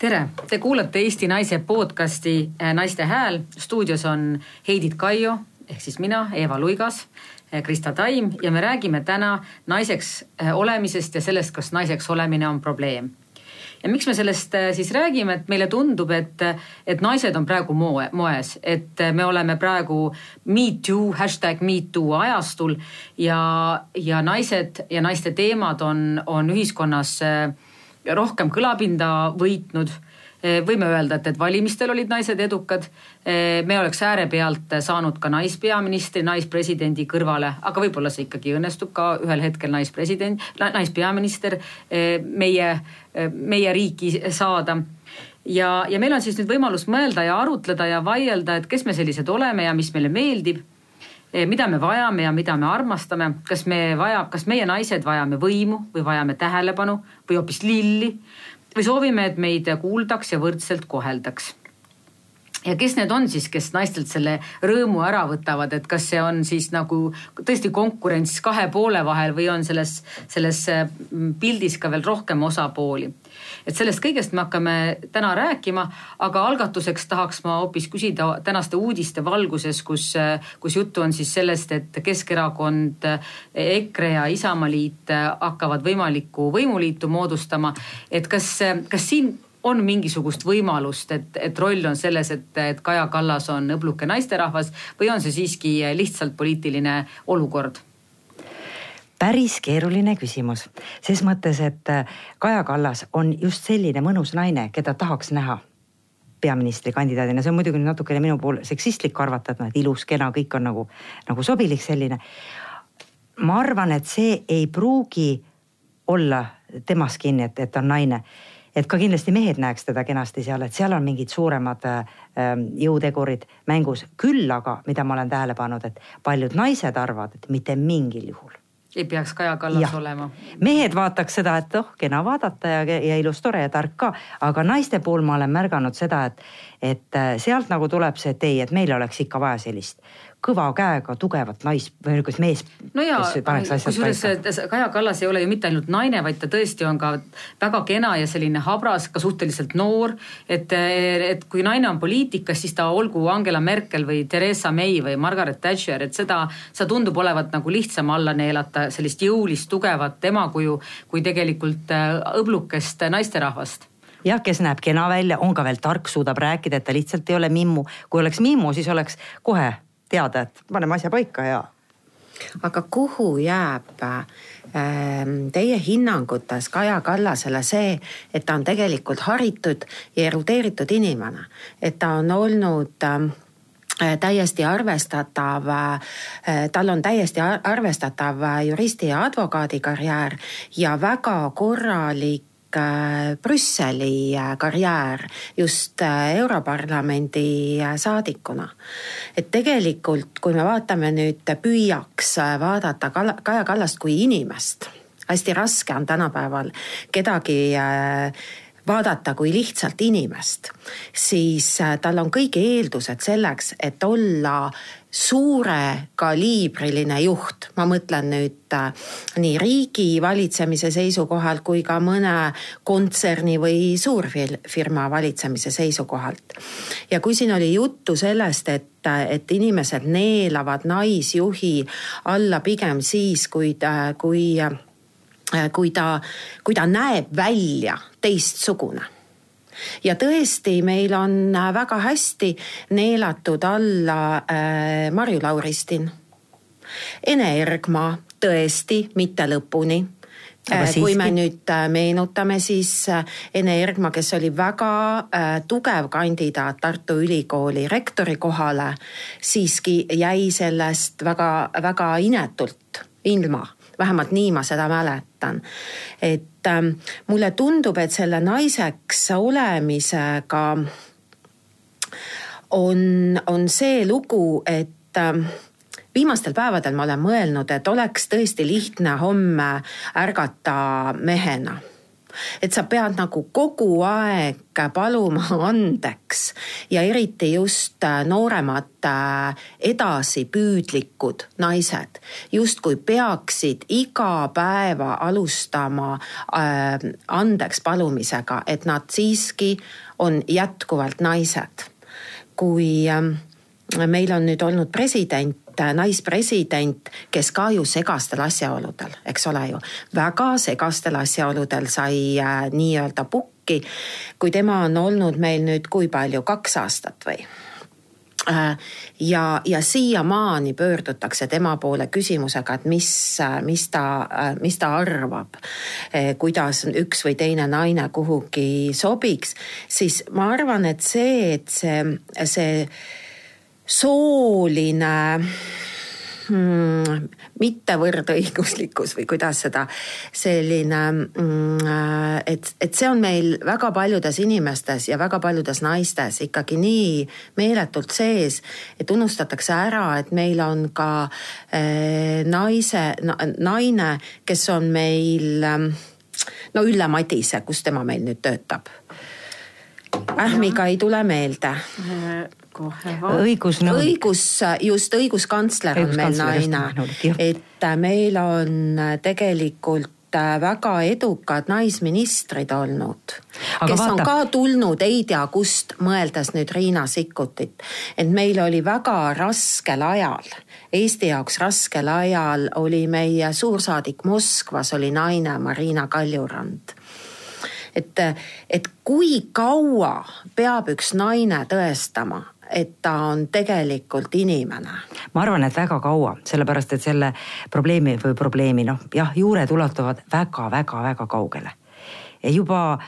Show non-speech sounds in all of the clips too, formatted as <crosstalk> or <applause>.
tere, te kuulate Eesti Naise podcasti äh, Naiste Hääl. stuudios on Heidit Kaio ehk siis mina, Eeva Luigas, äh, Krista Taim ja me räägime täna naiseks äh, olemisest ja sellest, kas naiseks olemine on probleem. ja miks me sellest siis räägime, et meile tundub, et, et naised on praegu moe, moes, et me oleme praegu me too, hashtag me too ajastul ja, ja naised ja naiste teemad on, on ühiskonnas äh, rohkem kõlapinda võitnud. Eh, võime öelda, et, et valimistel olid naised edukad. Eh, me oleks äärepealt saanud ka naispeaministri, naispresidendi kõrvale, aga võib-olla see ikkagi õnnestub ka ühel hetkel naispresident, naispeaminister eh, meie, meie riiki saada. Ja, ja meil on siis nüüd võimalus mõelda ja arutleda ja vaielda, et kes me sellised oleme ja mis meile meeldib mida me vajame ja mida me armastame, kas me vaja, kas meie naised vajame võimu või vajame tähelepanu või hoopis lilli? Või soovime, et meid kuuldaks ja võrdselt koheldaks? Ja kes need on siis, kes naistelt selle rõõmu ära võtavad, et kas see on siis nagu tõesti konkurents kahe poole vahel või on selles, selles mm, pildis ka veel rohkem osapooli. Et sellest kõigest me hakkame täna rääkima, aga algatuseks tahaks ma hoopis küsida tänaste uudiste valguses, kus, kus juttu on siis sellest, et Keskerakond, EKRE ja Isamaaliit hakkavad võimalikku võimuliitu moodustama. et kas, kas siin on mingisugust võimalust, et, et roll on selles, et, et Kaja Kallas on õbluke naisterahvas või on see siiski lihtsalt poliitiline olukord? Päris keeruline küsimus, ses mõttes, et äh, Kaja Kallas on just selline mõnus naine, keda tahaks näha peaministrikandidaadina, see on muidugi natukene minu puhul seksistlik arvata, et noh, et ilus, kena, kõik on nagu, nagu sobilik selline. ma arvan, et see ei pruugi olla temas kinni, et, et ta on naine et ka kindlasti mehed näeks teda kenasti seal, et seal on mingid suuremad ähm, jõutegurid mängus. küll aga, mida ma olen tähele pannud, et paljud naised arvavad, et mitte mingil juhul ei peaks Kaja Kallas ja. olema. mehed vaataks seda, et oh, kena vaadata ja, ja ilus, tore ja tark ka, aga naiste puhul ma olen märganud seda, et, et äh, sealt nagu tuleb see, et ei, et meil oleks ikka vaja sellist kõva käega tugevat nais- või niisugust mees. no ja kusjuures Kaja Kallas ei ole ju mitte ainult naine, vaid ta tõesti on ka väga kena ja selline habras, ka suhteliselt noor. et, et kui naine on poliitikas, siis ta olgu Angela Merkel või Theresa May või Margaret Thatcher, et seda, seda tundub olevat nagu lihtsam alla neelata sellist jõulist, tugevat emakuju kui tegelikult äh, õblukest naisterahvast jah, kes näeb kena välja, on ka veel tark, suudab rääkida, et ta lihtsalt ei ole mimmu. kui oleks mimmu, siis oleks kohe teada, et paneme asja paika ja. aga kuhu jääb äh, teie hinnangutes Kaja Kallasele see, et ta on tegelikult haritud ja erudeeritud inimene, et ta on olnud äh, täiesti arvestatav, äh, tal on täiesti arvestatav juristi ja advokaadi karjäär ja väga korralik Äh, Brüsseli äh, karjäär just äh, Europarlamendi saadikuna. et tegelikult, kui me vaatame nüüd, püüaks vaadata Kaja Kallast kui inimest, hästi raske on tänapäeval kedagi vaadata kui lihtsalt inimest, siis tal on kõik eeldused selleks, et olla suure kaliibriline juht, ma mõtlen nüüd äh, nii riigi valitsemise seisukohalt kui ka mõne kontserni või suurfirma valitsemise seisukohalt. ja kui siin oli juttu sellest, et, et inimesed neelavad naisjuhi alla pigem siis, kui ta, kui, äh, kui ta, kui ta näeb välja teistsugune ja tõesti, meil on äh, väga hästi neelatud alla äh, Marju Lauristin. Ene Ergma, tõesti, mitte lõpuni. Äh, kui me nüüd äh, meenutame, siis Ene Ergma, kes oli väga tugev kandidaat Tartu Ülikooli rektori kohale, siiski jäi sellest väga-väga inetult ilma vähemalt nii ma seda mäletan. et ähm, mulle tundub, et selle naiseks olemisega on, on see lugu, et ähm, viimastel päevadel ma olen mõelnud, et oleks tõesti lihtne homme ärgata mehena et sa pead nagu kogu aeg paluma andeks ja eriti just äh, nooremad äh, edasipüüdlikud naised justkui peaksid iga päeva alustama äh, andeks palumisega, et nad siiski on jätkuvalt naised. kui ähm, meil on nüüd olnud president, naispresident, kes ka ju segastel asjaoludel, eks ole ju, väga segastel asjaoludel sai äh, nii-öelda pukki. kui tema on olnud meil nüüd kui palju, kaks aastat või? Äh, ja, ja siiamaani pöördutakse tema poole küsimusega, et mis, mis ta, mis ta arvab, kuidas üks või teine naine kuhugi sobiks, siis ma arvan, et see, et see, see sooline hmm, mittevõrdõiguslikkus või kuidas seda selline, mm, et, et see on meil väga paljudes inimestes ja väga paljudes naistes ikkagi nii meeletult sees, et unustatakse ära, et meil on ka äh, naise na,, naine, kes on meil no Ülle Madise, kus tema meil nüüd töötab? Ähmiga ei tule meelde äh, kohe. õigusnõunik. õigus, just õiguskantsler on meil naine, et äh, meil on äh, tegelikult äh, väga edukad naisministrid olnud, kes vaata. on ka tulnud ei tea kust, mõeldes nüüd Riina Sikkutit. et meil oli väga raskel ajal, Eesti jaoks raskel ajal oli meie suursaadik Moskvas oli naine Marina Kaljurand et, et kui kaua peab üks naine tõestama, et ta on tegelikult inimene? ma arvan, et väga kaua, sellepärast et selle probleemi või probleemi noh, jah, juured ulatuvad väga-väga-väga kaugele. juba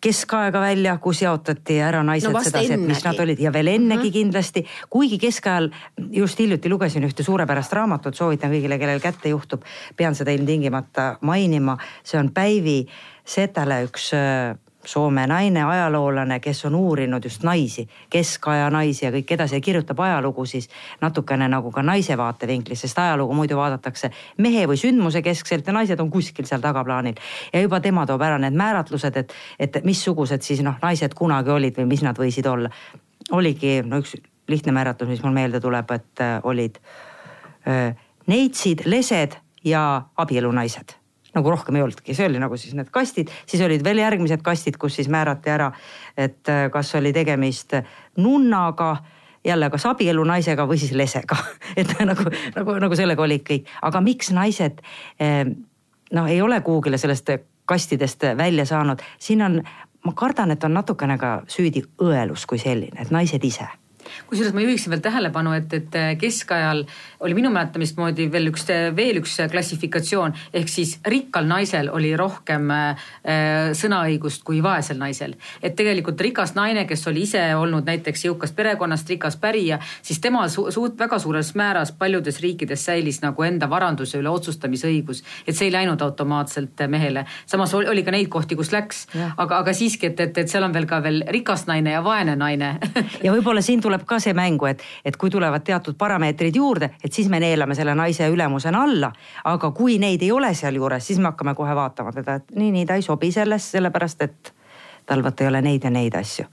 keskaega välja, kus jaotati ära naised no sedasi, et mis nad olid ja veel ennegi mm -hmm. kindlasti. kuigi keskajal just hiljuti lugesin ühte suurepärast raamatut, soovitan kõigile, kellel kätte juhtub, pean seda ilmtingimata mainima, see on Päivi Setale üks äh, Soome naine, ajaloolane, kes on uurinud just naisi, keskaja naisi ja kõik edasi ja kirjutab ajalugu siis natukene nagu ka naise vaatevinklist, sest ajalugu muidu vaadatakse mehe või sündmuse keskselt ja naised on kuskil seal tagaplaanil. ja juba tema toob ära need määratlused, et, et missugused siis noh, naised kunagi olid või mis nad võisid olla. oligi no üks lihtne määratlus, mis mul meelde tuleb, et äh, olid äh, neitsid, lesed ja abielunaised nagu rohkem ei olnudki, see oli nagu siis need kastid, siis olid veel järgmised kastid, kus siis määrati ära, et äh, kas oli tegemist nunnaga jälle kas abielunaisega või siis lesega. <laughs> Et nagu, nagu, nagu sellega olid kõik, aga miks naised noh, ei ole kuhugile sellest kastidest välja saanud, siin on, ma kardan, et on natukene ka süüdi õelus kui selline, et naised ise kusjuures ma juhiksin veel tähelepanu, et, et äh, keskajal oli minu mäletamist moodi veel üks, veel üks klassifikatsioon. Ehk siis rikkal naisel oli rohkem äh, äh, sõnaõigust kui vaesel naisel. et tegelikult rikas naine, kes oli ise olnud näiteks jõukast perekonnast rikas pärija, siis temal su suut väga suures määras paljudes riikides säilis nagu enda varanduse üle otsustamisõigus, et see ei läinud automaatselt mehele. samas oli, oli ka neid kohti, kus läks, aga, aga siiski, et, et, et seal on veel ka veel rikas naine ja vaene naine. Ja võib-olla siin tuleb ka see mängu, et, et kui tulevad teatud parameetrid juurde, et siis me neelame selle naise ülemusena alla. aga kui neid ei ole sealjuures, siis me hakkame kohe vaatama teda, et nii, nii ta ei sobi sellest, sellepärast et tal vot ei ole neid ja neid asju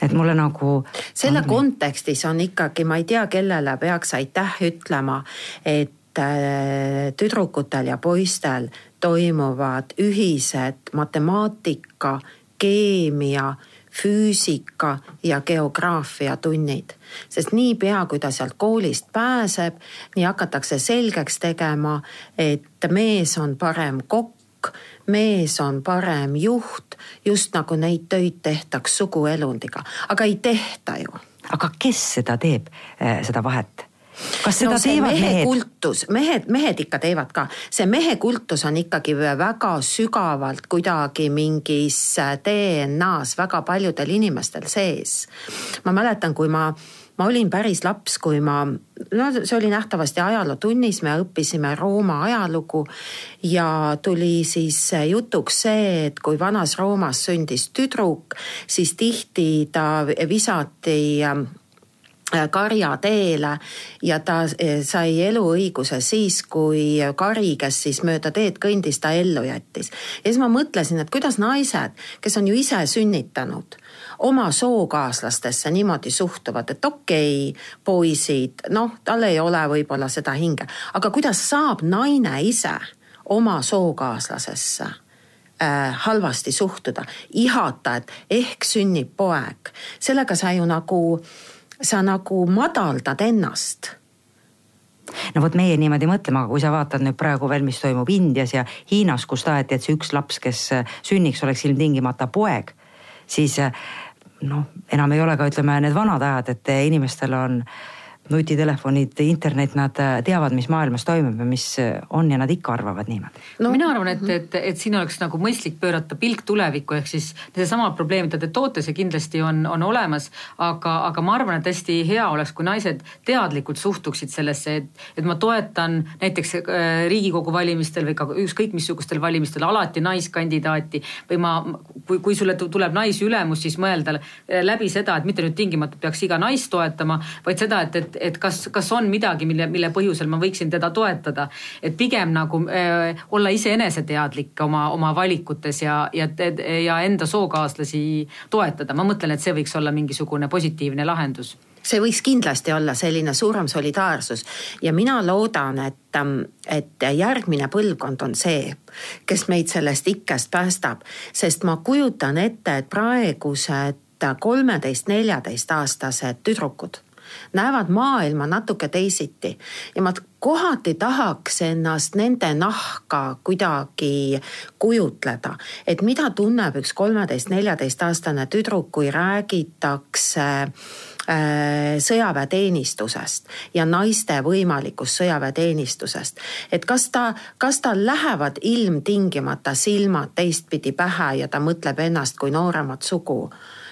et mulle nagu. selle kontekstis on ikkagi, ma ei tea, kellele peaks aitäh ütlema, et äh, tüdrukutel ja poistel toimuvad ühised matemaatika, keemia füüsika ja geograafia tunnid. sest niipea, kui ta sealt koolist pääseb, nii hakatakse selgeks tegema, et mees on parem kokk, mees on parem juht, just nagu neid töid tehtaks suguelundiga, aga ei tehta ju. aga kes seda teeb, eh, seda vahet? Kas seda no, teevad mehe mehed? kultus, mehed, mehed ikka teevad ka, see mehe kultus on ikkagi väga sügavalt kuidagi mingis DNA-s väga paljudel inimestel sees. ma mäletan, kui ma ma olin päris laps, kui ma, no see oli nähtavasti ajalootunnis, me õppisime Rooma ajalugu ja tuli siis jutuks see, et kui vanas Roomas sündis tüdruk, siis tihti ta visati karjateele ja ta sai eluõiguse siis, kui kari, kes siis mööda teed kõndis, ta ellu jättis. ja siis ma mõtlesin, et kuidas naised, kes on ju ise sünnitanud, oma sookaaslastesse niimoodi suhtuvad, et okei okay,, poisid, noh, tal ei ole võib-olla seda hinge, aga kuidas saab naine ise oma sookaaslasesse äh, halvasti suhtuda, ihata, et ehk sünnib poeg, sellega sa ju nagu, sa nagu madaldad ennast. No vot meie niimoodi mõtleme, aga kui sa vaatad nüüd praegu veel, mis toimub Indias ja Hiinas, kus taheti, et see üks laps, kes sünniks, oleks ilmtingimata poeg, siis noh, enam ei ole ka ütleme need vanad ajad, et inimestel on äh, nutitelefonid, internet, nad äh, teavad, mis maailmas toimub ja mis äh, on ja nad ikka arvavad niimoodi. no mina arvan, et, et, et siin oleks nagu mõistlik pöörata pilk tulevikku, ehk siis seesama probleem, mida te toote, see kindlasti on, on olemas. aga, aga ma arvan, et hästi hea oleks, kui naised teadlikult suhtuksid sellesse, et, et ma toetan näiteks äh, riigikogu valimistel või ka ükskõik missugustel valimistel alati naiskandidaati või ma, kui, kui sulle tuleb naisülemus, siis mõelda läbi seda, et mitte nüüd tingimata peaks iga naist toetama, vaid seda, et, et et kas, kas on midagi, mille, mille põhjusel ma võiksin teda toetada. et pigem nagu äh, olla ise eneseteadlik oma, oma valikutes ja, ja, ja enda sookaaslasi toetada. ma mõtlen, et see võiks olla mingisugune positiivne lahendus see võiks kindlasti olla selline suurem solidaarsus ja mina loodan, et, ähm, et järgmine põlvkond on see, kes meid sellest ikkest päästab, sest ma kujutan ette, et praegused kolmeteist, neljateist aastased tüdrukud näevad maailma natuke teisiti ja ma kohati tahaks ennast nende nahka kuidagi kujutleda, et mida tunneb üks kolmeteist-neljateistaastane tüdruk, kui räägitakse äh, sõjaväeteenistusest ja naiste võimalikust sõjaväeteenistusest. et kas ta, kas tal lähevad ilmtingimata silmad teistpidi pähe ja ta mõtleb ennast kui nooremat sugu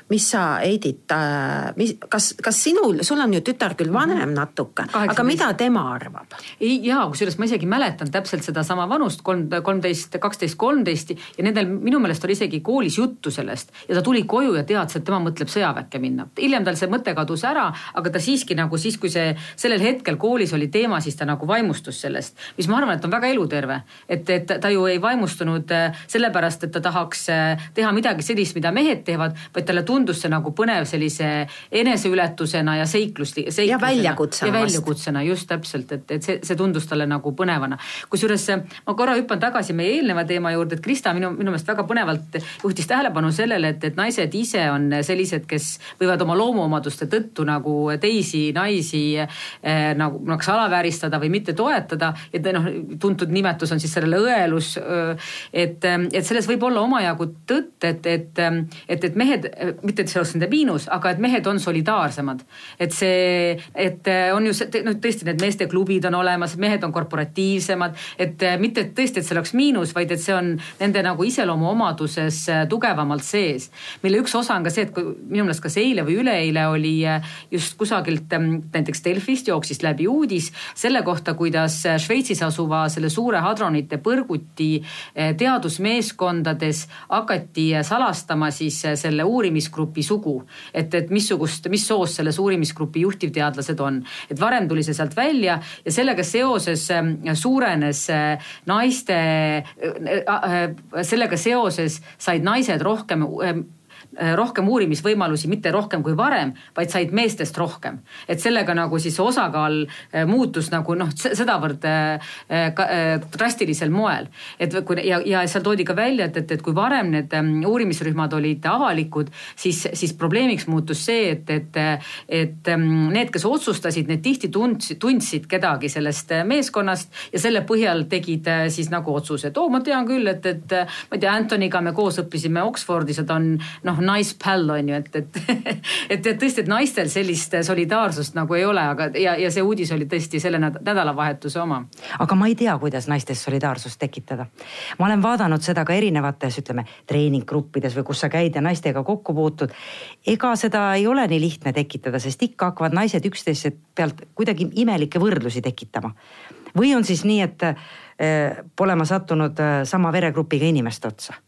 mis sa, Heidit äh,, mis, kas, kas sinul, sul on ju tütar küll vanem natuke, aga mida tema arvab? ja kusjuures ma isegi mäletan täpselt sedasama vanust, kolm, kolmteist, kaksteist, kolmteist ja nendel minu meelest oli isegi koolis juttu sellest ja ta tuli koju ja teadis, et tema mõtleb sõjaväkke minna. hiljem tal see mõte kadus ära, aga ta siiski nagu siis, kui see sellel hetkel koolis oli teema, siis ta nagu vaimustus sellest, mis ma arvan, et on väga eluterve. et, et ta ju ei vaimustunud äh, sellepärast, et ta tahaks äh, teha midagi sellist, mida mehed teevad, vaid talle tundus tundus see nagu põnev sellise eneseületusena ja seiklus. ja väljakutsena. ja väljakutsena just täpselt, et, et see, see tundus talle nagu põnevana. kusjuures ma korra hüppan tagasi meie eelneva teema juurde, et Krista minu, minu meelest väga põnevalt juhtis tähelepanu sellele, et, et naised ise on sellised, kes võivad oma loomuomaduste tõttu nagu teisi naisi eh, nagu kas alavääristada või mitte toetada. et noh, tuntud nimetus on siis sellele õelus. et, et selles võib olla omajagu tõtt, et, et, et, et mehed mitte, et see oleks nende miinus, aga et mehed on solidaarsemad. et see, et äh, on ju see, noh tõesti need meesteklubid on olemas, mehed on korporatiivsemad, et äh, mitte et tõesti, et see oleks miinus, vaid et see on nende nagu iseloomuomaduses äh, tugevamalt sees. mille üks osa on ka see, et kui minu meelest kas eile või üleeile oli just kusagilt ähm, näiteks Delfist jooksis läbi uudis selle kohta, kuidas Šveitsis asuva selle suure hadronite põrguti teadusmeeskondades hakati salastama siis selle uurimisgrupi uurimisgrupi sugu. et, et missugust, mis soost selles uurimisgrupi juhtivteadlased on. et varem tuli see sealt välja ja sellega seoses ähm, suurenes äh, naiste, äh, äh, sellega seoses said naised rohkem Äh, rohkem uurimisvõimalusi, mitte rohkem kui varem, vaid said meestest rohkem. et sellega nagu siis osakaal äh, muutus nagu noh, sedavõrd äh, drastilisel moel. et kui ja, ja seal toodi ka välja, et, et, et kui varem need ähm, uurimisrühmad olid avalikud, siis, siis probleemiks muutus see, et, et, et ähm, need, kes otsustasid, need tihti tundsid, tundsid kedagi sellest meeskonnast ja selle põhjal tegid siis nagu otsuse, et oo, ma tean küll, et, et ma ei tea, Antoniga me koos õppisime Oxfordis ja ta on noh, nice pal on ju, et, <laughs> et et, tõesti, et naistel sellist solidaarsust nagu ei ole, aga ja, ja see uudis oli tõesti selle nädalavahetuse oma. aga ma ei tea, kuidas naistes solidaarsust tekitada. ma olen vaadanud seda ka erinevates, ütleme treeninggruppides või kus sa käid ja naistega kokku puutud. ega seda ei ole nii lihtne tekitada, sest ikka hakkavad naised üksteise pealt kuidagi imelikke võrdlusi tekitama. või on siis nii, et äh, pole ma sattunud äh, sama veregrupiga inimeste otsa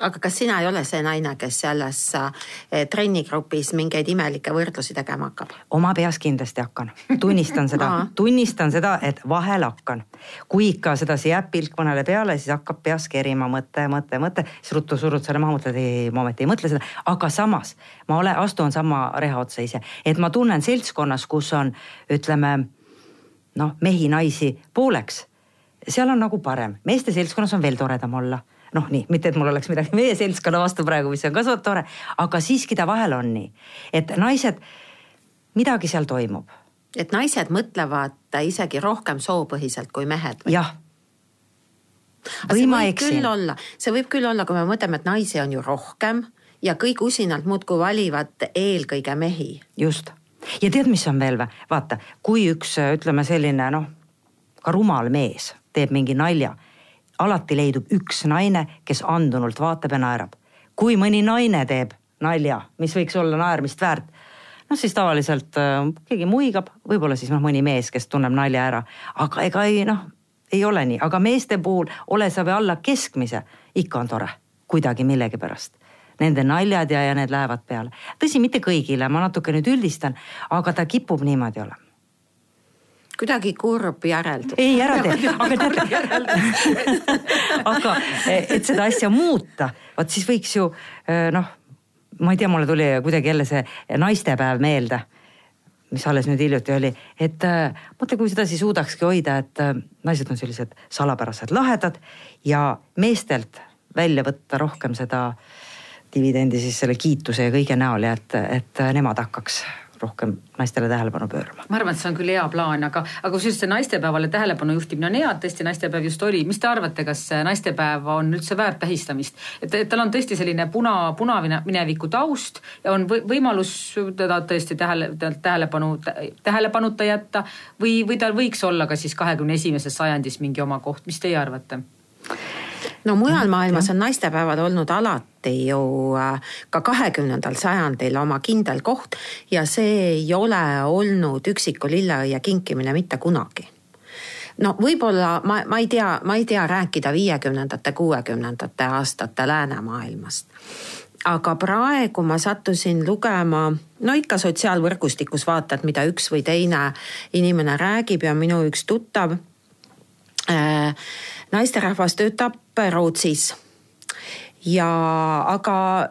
aga kas sina ei ole see naine, kes selles eh, trennigrupis mingeid imelikke võrdlusi tegema hakkab? oma peas kindlasti hakkan, tunnistan seda. Tunnistan seda, et vahel hakkan. kui ikka sedasi jääb pilk mõnele peale, siis hakkab peas kerima mõte, mõte, mõte, siis ruttu surud selle maha, mõtled ei, ma ometi ei mõtle seda, aga samas ma ole, astun sama reha otsa ise, et ma tunnen seltskonnas, kus on, ütleme noh, mehi-naisi pooleks seal on nagu parem, meeste seltskonnas on veel toredam olla noh, nii, mitte et mul oleks midagi meie seltskonna vastu praegu, mis on ka tore, aga siiski ta vahel on nii, et naised, midagi seal toimub. et naised mõtlevad isegi rohkem soopõhiselt kui mehed või? jah. või ma eksin. olla, see võib küll olla, kui me mõtleme, et naisi on ju rohkem ja kõik usinalt muudkui valivad eelkõige mehi. just ja tead, mis on veel või, vaata, kui üks ütleme selline noh, ka rumal mees teeb mingi nalja alati leidub üks naine, kes andunult vaatab ja naerab. kui mõni naine teeb nalja, mis võiks olla naermist väärt, noh siis tavaliselt äh, keegi muigab, võib-olla siis noh, mõni mees, kes tunneb nalja ära, aga ega ei noh, ei ole nii, aga meeste puhul ole sa või alla keskmise, ikka on tore, kuidagi millegipärast. Nende naljad ja, ja need lähevad peale. tõsi, mitte kõigile, ma natuke nüüd üldistan, aga ta kipub niimoodi olema kuidagi kurb järeldus. ei ära tee, aga tead, aga et seda asja muuta, vot siis võiks ju eh, noh, ma ei tea, mulle tuli kuidagi jälle see naistepäev meelde mis alles nüüd hiljuti oli, et mõtle, kui sedasi suudakski hoida, et naised on sellised salapärased lahedad ja meestelt välja võtta rohkem seda dividendi siis selle kiituse ja kõige näol ja et, et nemad hakkaks rohkem naistele tähelepanu pöörama. ma arvan, et see on küll hea plaan, aga, aga kusjuures see naistepäevale tähelepanu juhtimine on hea, et tõesti naistepäev just oli. mis te arvate, kas naistepäev on üldse väärt tähistamist? et, et tal on tõesti selline puna, punamineviku taust ja on võimalus teda tõesti tähele, tähelepanu, tähelepanuta jätta või, või tal võiks olla ka siis kahekümne esimeses sajandis mingi oma koht, mis teie arvate? No mujal maailmas on naistepäevad olnud alati ju äh, ka kahekümnendal sajandil oma kindel koht ja see ei ole olnud üksiku lilleõie kinkimine mitte kunagi. No võib-olla ma, ma ei tea, ma ei tea rääkida viiekümnendate, kuuekümnendate aastate läänemaailmast. aga praegu ma sattusin lugema, no ikka sotsiaalvõrgustikus vaatad, mida üks või teine inimene räägib ja minu üks tuttav äh, naisterahvas töötab Rootsis ja aga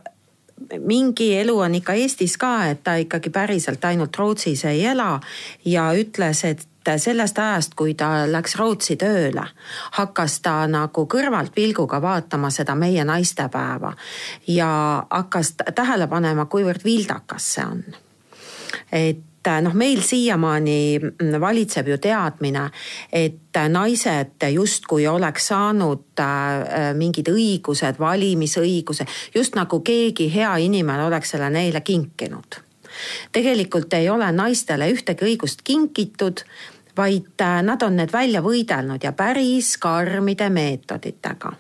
mingi elu on ikka Eestis ka, et ta ikkagi päriselt ainult Rootsis ei ela ja ütles, et sellest ajast, kui ta läks Rootsi tööle, hakkas ta nagu kõrvalt pilguga vaatama seda meie naistepäeva ja hakkas tähele panema, kuivõrd vildakas see on. et et noh, meil siiamaani valitseb ju teadmine, et naised justkui oleks saanud äh, mingid õigused, valimisõiguse, just nagu keegi hea inimene oleks selle neile kinkinud. tegelikult ei ole naistele ühtegi õigust kinkitud vaid nad on need välja võidelnud ja päris karmide meetoditega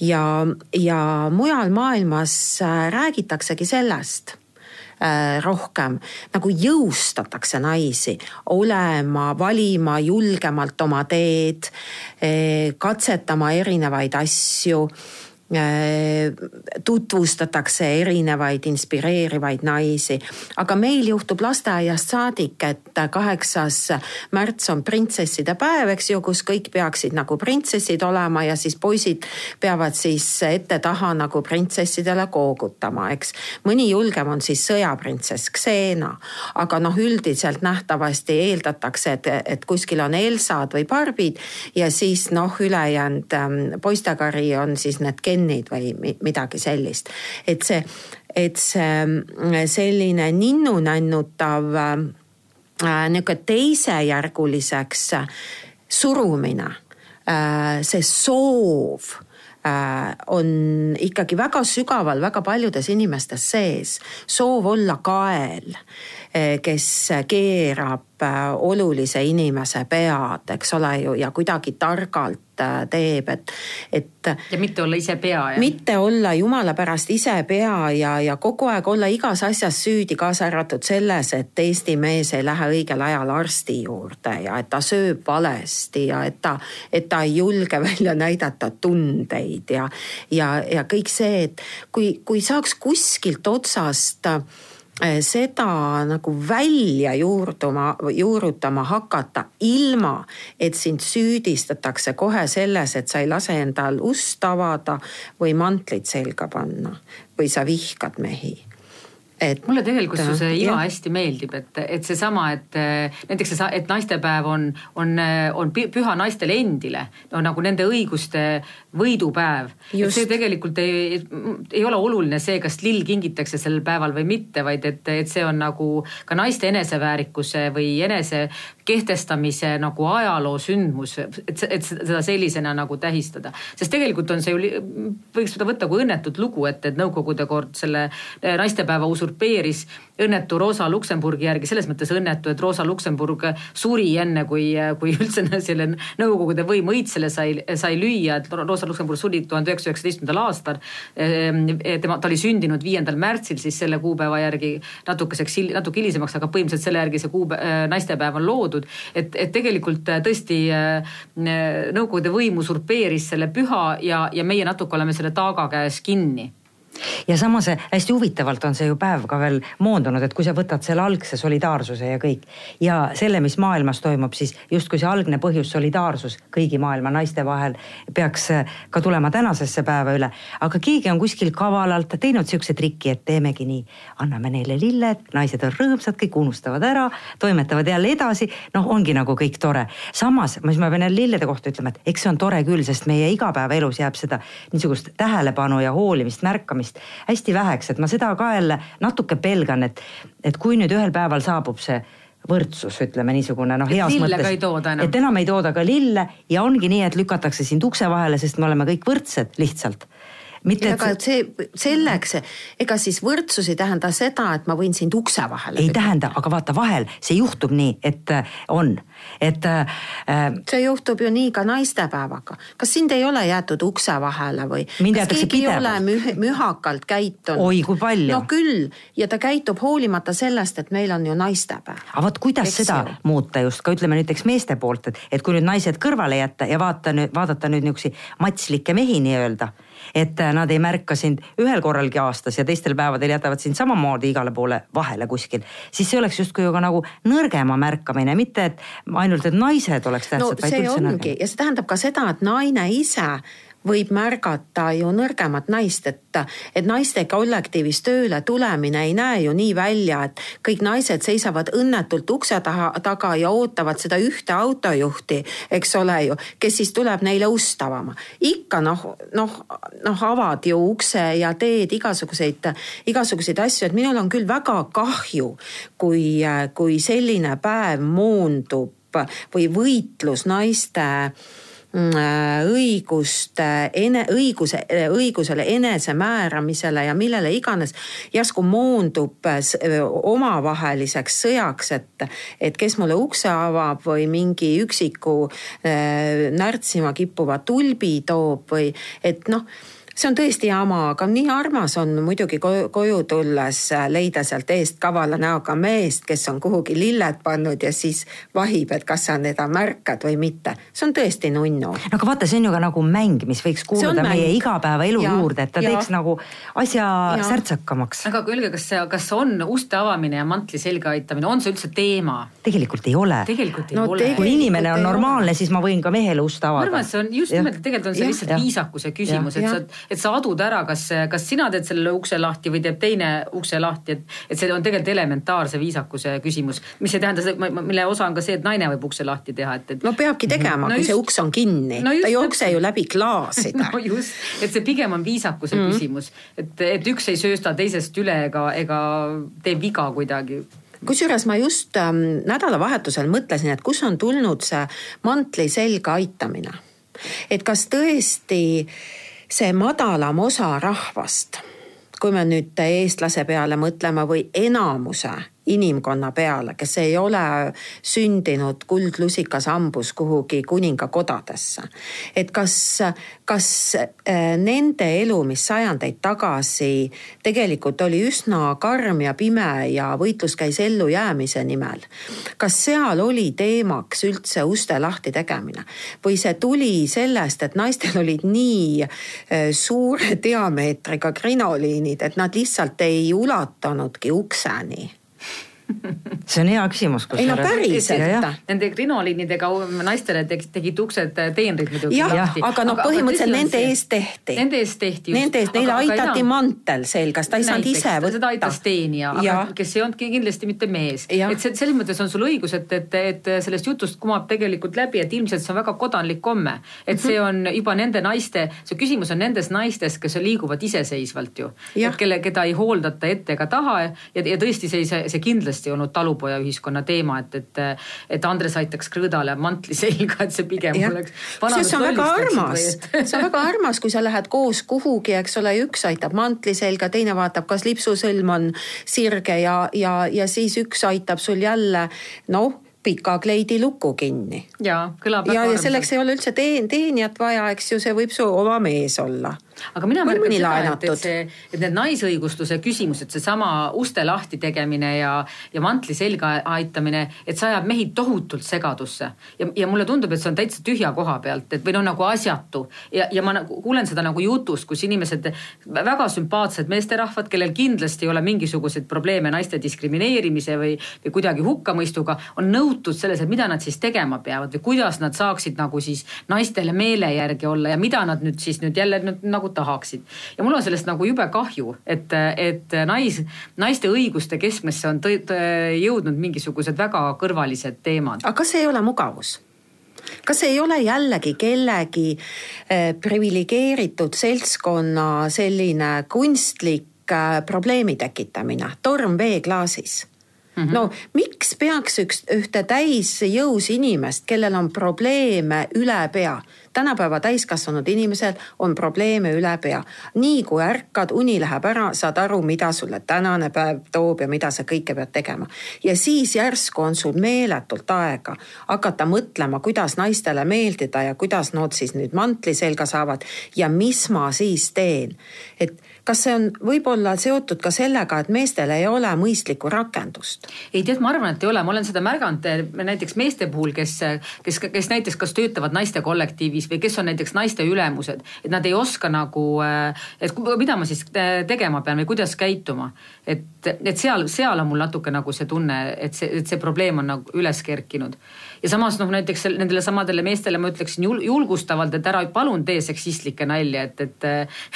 ja, ja mujal maailmas räägitaksegi sellest rohkem. Nagu jõustatakse naisi olema, valima julgemalt oma teed, äh, katsetama erinevaid asju. Äh, tutvustatakse erinevaid inspireerivaid naisi. aga meil juhtub lasteaiast saadik, et kaheksas märts on printsesside päev, eks ju, kus kõik peaksid nagu printsessid olema ja siis poisid peavad siis ette-taha nagu printsessidele koogutama, eks. mõni julgem on siis sõjaprintsess Xena, aga noh, üldiselt nähtavasti eeldatakse, et, et kuskil on Elsad või Barbid ja siis noh, ülejäänud ähm, poistekari on siis need gennid või midagi sellist. et see, et see mm, selline ninnu-nännutav äh, niisugune teisejärguliseks surumine äh,, see soov on ikkagi väga sügaval väga paljudes inimestes sees. soov olla kael kes keerab olulise inimese pead, eks ole ju, ja kuidagi targalt teeb, et, et. ja mitte olla ise pea, jah? mitte olla jumala pärast ise pea ja, ja kogu aeg olla igas asjas süüdi, kaasa arvatud selles, et Eesti mees ei lähe õigel ajal arsti juurde ja et ta sööb valesti ja et ta, et ta ei julge <laughs> välja näidata tundeid ja, ja, ja kõik see, et kui, kui saaks kuskilt otsast eh, seda nagu välja juurduma, juurutama hakata, ilma et sind süüdistatakse kohe selles, et sa ei lase endal ust avada või mantlit selga panna või sa vihkad mehi. Et mulle tegelikult su see iva hästi meeldib, et, et seesama, et näiteks see, et naistepäev on, on, on püha naistele endile, no nagu nende õiguste võidupäev. see tegelikult ei, ei ole oluline see, kas lill kingitakse sel päeval või mitte, vaid et, et see on nagu ka naiste eneseväärikuse või enese kehtestamise nagu ajaloo sündmus, et, et seda sellisena nagu tähistada. sest tegelikult on see ju, võiks seda võtta kui õnnetut lugu, et, et Nõukogude kord selle naistepäeva usurpeeris õnnetu Rosa Luksemburgi järgi, selles mõttes õnnetu, et Rosa Luksemburg suri enne, kui, kui üldse <laughs> selle Nõukogude võim õitsele sai, sai lüüa, et Rosa Luksemburg suri tuhande üheksasaja üheksateistkümnendal aastal. tema, ta oli sündinud viiendal märtsil, siis selle kuupäeva järgi natukeseks, natuke hilisemaks, aga põhimõtteliselt selle järgi see kuupäev, naistepäev on loodud. et, et tegelikult tõesti Nõukogude võim usurpeeris selle püha ja, ja meie natuke oleme selle taaga käes kinni ja samas hästi huvitavalt on see ju päev ka veel moondunud, et kui sa võtad selle algse solidaarsuse ja kõik ja selle, mis maailmas toimub, siis justkui see algne põhjus, solidaarsus kõigi maailma naiste vahel peaks äh, ka tulema tänasesse päeva üle. aga keegi on kuskil kavalalt teinud sihukese triki, et teemegi nii, anname neile lilled, naised on rõõmsad, kõik unustavad ära, toimetavad jälle edasi. noh, ongi nagu kõik tore. samas, mis ma pean jälle lillede kohta ütlema, et eks see on tore küll, sest meie igapäevaelus jääb seda niisugust tähelepanu ja hoolimist, märkamist teadmist hästi väheks, et ma seda ka jälle natuke pelgan, et, et kui nüüd ühel päeval saabub see võrdsus, ütleme niisugune noh, heas mõttes. et enam ei tooda ka lille ja ongi nii, et lükatakse sind ukse vahele, sest me oleme kõik võrdsed lihtsalt mitte aga et see selleks, ega siis võrdsus ei tähenda seda, et ma võin sind ukse vahele. ei tähenda, aga vaata vahel see juhtub nii, et äh, on, et äh,. see juhtub ju nii ka naistepäevaga. kas sind ei ole jäetud ukse vahele või? kas keegi ei ole müh mühakalt käitunud? oi, kui palju. no küll ja ta käitub hoolimata sellest, et meil on ju naistepäev. aga vot kuidas Eks seda ju? muuta just ka ütleme näiteks meeste poolt, et, et kui nüüd naised kõrvale jätta ja vaata nüüd, vaadata nüüd niisuguseid matslikke mehi nii-öelda et äh, nad ei märka sind ühel korralgi aastas ja teistel päevadel jätavad sind samamoodi igale poole vahele kuskil, siis see oleks justkui ju ka nagu nõrgema märkamine, mitte et ainult, et naised oleks tähtsad no,. see ongi ja see tähendab ka seda, et naine ise võib märgata ju nõrgemat naist, et, et naiste kollektiivis tööle tulemine ei näe ju nii välja, et kõik naised seisavad õnnetult ukse taha, taga ja ootavad seda ühte autojuhti, eks ole ju, kes siis tuleb neile ust avama. ikka noh, noh, noh, avad ju ukse ja teed igasuguseid, igasuguseid asju, et minul on küll väga kahju, kui, kui selline päev moondub või võitlus naiste Mm, äh, õigust, õiguse, õigusele enesemääramisele ja millele iganes järsku moondub äh, omavaheliseks sõjaks, et, et kes mulle ukse avab või mingi üksiku äh, närtsima kippuva tulbi toob või et noh see on tõesti jama, aga nii armas on muidugi koju, koju tulles äh, leida sealt eest kavala näoga meest, kes on kuhugi lilled pannud ja siis vahib, et kas sa teda märkad või mitte. see on tõesti nunnu. no aga vaata, see on ju ka nagu mäng, mis võiks kuuluda meie igapäevaelu ja, juurde, et ta ja. teeks nagu asja ja. särtsakamaks. aga öelge, kas see, kas on uste avamine ja mantli selga aitamine, on see üldse teema? tegelikult ei ole. tegelikult ei no, ole. kui inimene on normaalne, siis ma võin ka mehele ust avada. ma arvan, et see on just nimelt, tegelikult on see lihtsalt viisakuse küsimus, et sa et sa adud ära, kas, kas sina teed selle ukse lahti või teeb teine ukse lahti, et, et see on tegelikult elementaarse viisakuse küsimus, mis ei tähenda seda, mille osa on ka see, et naine võib ukse lahti teha, et, et. no peabki tegema no, kui just, see uks on kinni. No, ta ei jookse ju läbi klaaside <laughs> no just, et see pigem on viisakuse mm -hmm. küsimus, et, et üks ei söösta teisest üle ega, ega tee viga kuidagi. Kusjuures ma just ähm, nädalavahetusel mõtlesin, et kus on tulnud see mantli selga aitamine. et kas tõesti see madalam osa rahvast, kui me nüüd eestlase peale mõtleme või enamuse inimkonna peale, kes ei ole sündinud kuldlusikas hambus kuhugi kuningakodadesse. et kas, kas äh, nende elu, mis sajandeid tagasi tegelikult oli üsna karm ja pime ja võitlus käis ellujäämise nimel, kas seal oli teemaks üldse uste lahti tegemine või see tuli sellest, et naistel olid nii äh, suure diameetriga krinoliinid, et nad lihtsalt ei ulatanudki ukseni <laughs> see on hea küsimus. ei no päriselt. Nende krinoliinidega naistele tegid uksed teenrid muidugi. jah, aga noh, põhimõtteliselt nende eest tehti. Nende eest tehti. Nende eest, neile aitati enam... mantel selgas, ta ei saanud ise võtta. seda aitas teenija, aga kes ei olnudki kindlasti mitte mees. et see, selles mõttes on sul õigus, et, et, et sellest jutust kumab tegelikult läbi, et ilmselt see on väga kodanlik komme. et see on juba nende naiste, see küsimus on nendes naistes, kes liiguvad iseseisvalt ju. kelle, keda ei hooldata ette ega taha ja, ja tõesti see, see, see kindlasti ei olnud talupoja ühiskonna teema, et, et, et Andres aitaks krõõdale mantli selga, et see pigem ja. oleks. see on väga armas, <laughs> see on väga armas, kui sa lähed koos kuhugi, eks ole, üks aitab mantli selga, teine vaatab, kas lipsusõlm on sirge ja, ja, ja siis üks aitab sul jälle noh pika kleidi luku kinni. ja kõlab väga ja, ja selleks ei ole üldse teen-, teenijat vaja, eks ju, see võib su oma mees olla aga mina märkan seda, et, et see, et need naisõigustuse küsimused, seesama uste lahti tegemine ja, ja mantli selga aitamine, et see ajab mehi tohutult segadusse. ja, ja mulle tundub, et see on täitsa tühja koha pealt, et või noh, nagu asjatu. ja, ja ma nagu kuulen seda nagu jutust, kus inimesed, väga sümpaatsed meesterahvad, kellel kindlasti ei ole mingisuguseid probleeme naiste diskrimineerimise või, või kuidagi hukkamõistuga, on nõutud selles, et mida nad siis tegema peavad või kuidas nad saaksid nagu siis naistele meele järgi olla ja mida nad nüüd siis nüüd jälle nüüd nagu nagu tahaksid. ja mul on sellest nagu jube kahju, et, et nais, naiste õiguste keskmesse on tõ, tõ, jõudnud mingisugused väga kõrvalised teemad. aga kas ei ole mugavus? kas ei ole jällegi kellegi eh, priviligeeritud seltskonna selline kunstlik eh, probleemi tekitamine, torm veeklaasis? Mm -hmm. no miks peaks üks, ühte täisjõus inimest, kellel on probleeme üle pea, tänapäeva täiskasvanud inimesel on probleeme üle pea. nii kui ärkad, uni läheb ära, saad aru, mida sulle tänane päev toob ja mida sa kõike pead tegema. ja siis järsku on sul meeletult aega hakata mõtlema, kuidas naistele meeldida ja kuidas nad siis nüüd mantli selga saavad ja mis ma siis teen. et kas see on võib-olla seotud ka sellega, et meestel ei ole mõistlikku rakendust? ei tead, ma arvan, et ei ole, ma olen seda märganud eh, näiteks meeste puhul, kes, kes, kes näiteks kas töötavad naiste kollektiivis või kes on näiteks naiste ülemused, et nad ei oska nagu, eh, et mida ma siis eh, tegema pean või kuidas käituma. et, et seal, seal on mul natuke nagu see tunne, et see, et see probleem on nagu üles kerkinud ja samas noh, näiteks nendele samadele meestele ma ütleksin jul, julgustavalt, et ära palun tee seksistlikke nalja, et, et.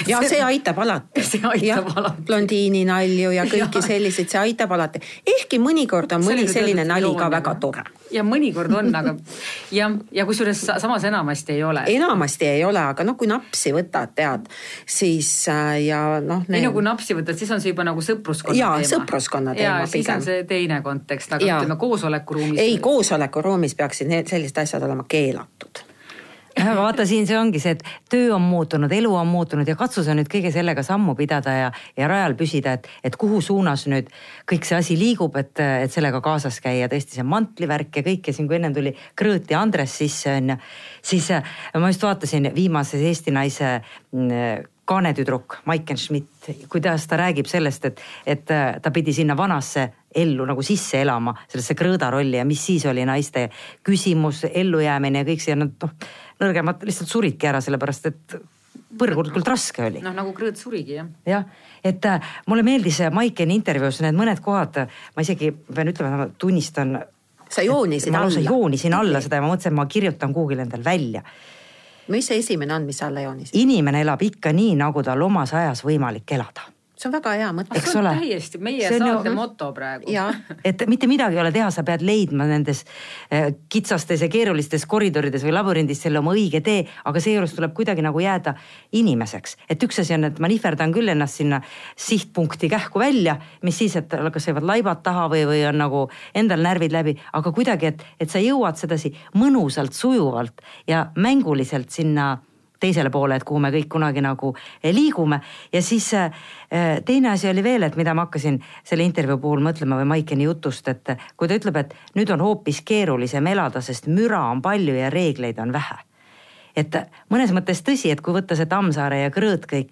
ja see, aitab alati. <laughs> see aitab ja, alati. blondiini nalju ja kõiki ja. selliseid, see aitab alati. ehkki mõnikord on mõni selline nali ka väga tore. ja mõnikord on, aga <laughs> jah, ja kusjuures samas enamasti ei ole. enamasti ei ole, aga noh, kui napsi võtad, tead, siis äh, ja noh need.... ei no kui napsi võtad, siis on see juba nagu sõpruskonna ja, teema. sõpruskonna teema pigem. siis on see teine kontekst, aga ütleme koosolekuruumis. ei, koosolekuruumis peaksid need sellised asjad olema keelatud vaata, siin see ongi see, et töö on muutunud, elu on muutunud ja katsu sa nüüd kõige sellega sammu pidada ja, ja rajal püsida, et, et kuhu suunas nüüd kõik see asi liigub, et, et sellega kaasas käia. tõesti see mantlivärk ja kõik ja siin, kui ennem tuli Krõõt ja Andres sisse on ju, siis äh, ma just vaatasin viimases Eesti naise mm, kaanetüdruk Maiken Schmidt, kuidas ta räägib sellest, et, et äh, ta pidi sinna vanasse ellu nagu sisse elama, sellesse krõõda rolli ja mis siis oli naiste küsimus, ellujäämine ja kõik see, nad noh, nõrgemad lihtsalt suridki ära, sellepärast et põrgulikult raske oli. noh, nagu Krõõt surigi jah. jah, et äh, mulle meeldis Maikeni intervjuus need mõned kohad, ma isegi pean ütlema, ma tunnistan. sa joonisid alla? ma lausa joonisin alla seda ja ma mõtlesin, et ma kirjutan kuhugile endal välja. Mis see esimene on, mis sa alla joonisid? inimene elab ikka nii, nagu tal omas ajas võimalik elada see on väga hea mõte. eks ole. täiesti meie see saate ju... moto praegu. <laughs> et mitte midagi ei ole teha, sa pead leidma nendes eh, kitsastes ja keerulistes koridorides või labürindis selle oma õige tee, aga seejuures tuleb kuidagi nagu jääda inimeseks. et üks asi on, et ma nihverdan küll ennast sinna sihtpunkti kähku välja, mis siis, et kas jäävad laibad taha või, või on nagu endal närvid läbi, aga kuidagi, et, et sa jõuad sedasi mõnusalt, sujuvalt ja mänguliselt sinna teisele poole, et kuhu me kõik kunagi nagu liigume. ja siis teine asi oli veel, et mida ma hakkasin selle intervjuu puhul mõtlema või Maikeni jutust, et kui ta ütleb, et nüüd on hoopis keerulisem elada, sest müra on palju ja reegleid on vähe. et mõnes mõttes tõsi, et kui võtta see Tammsaare ja Krõõt kõik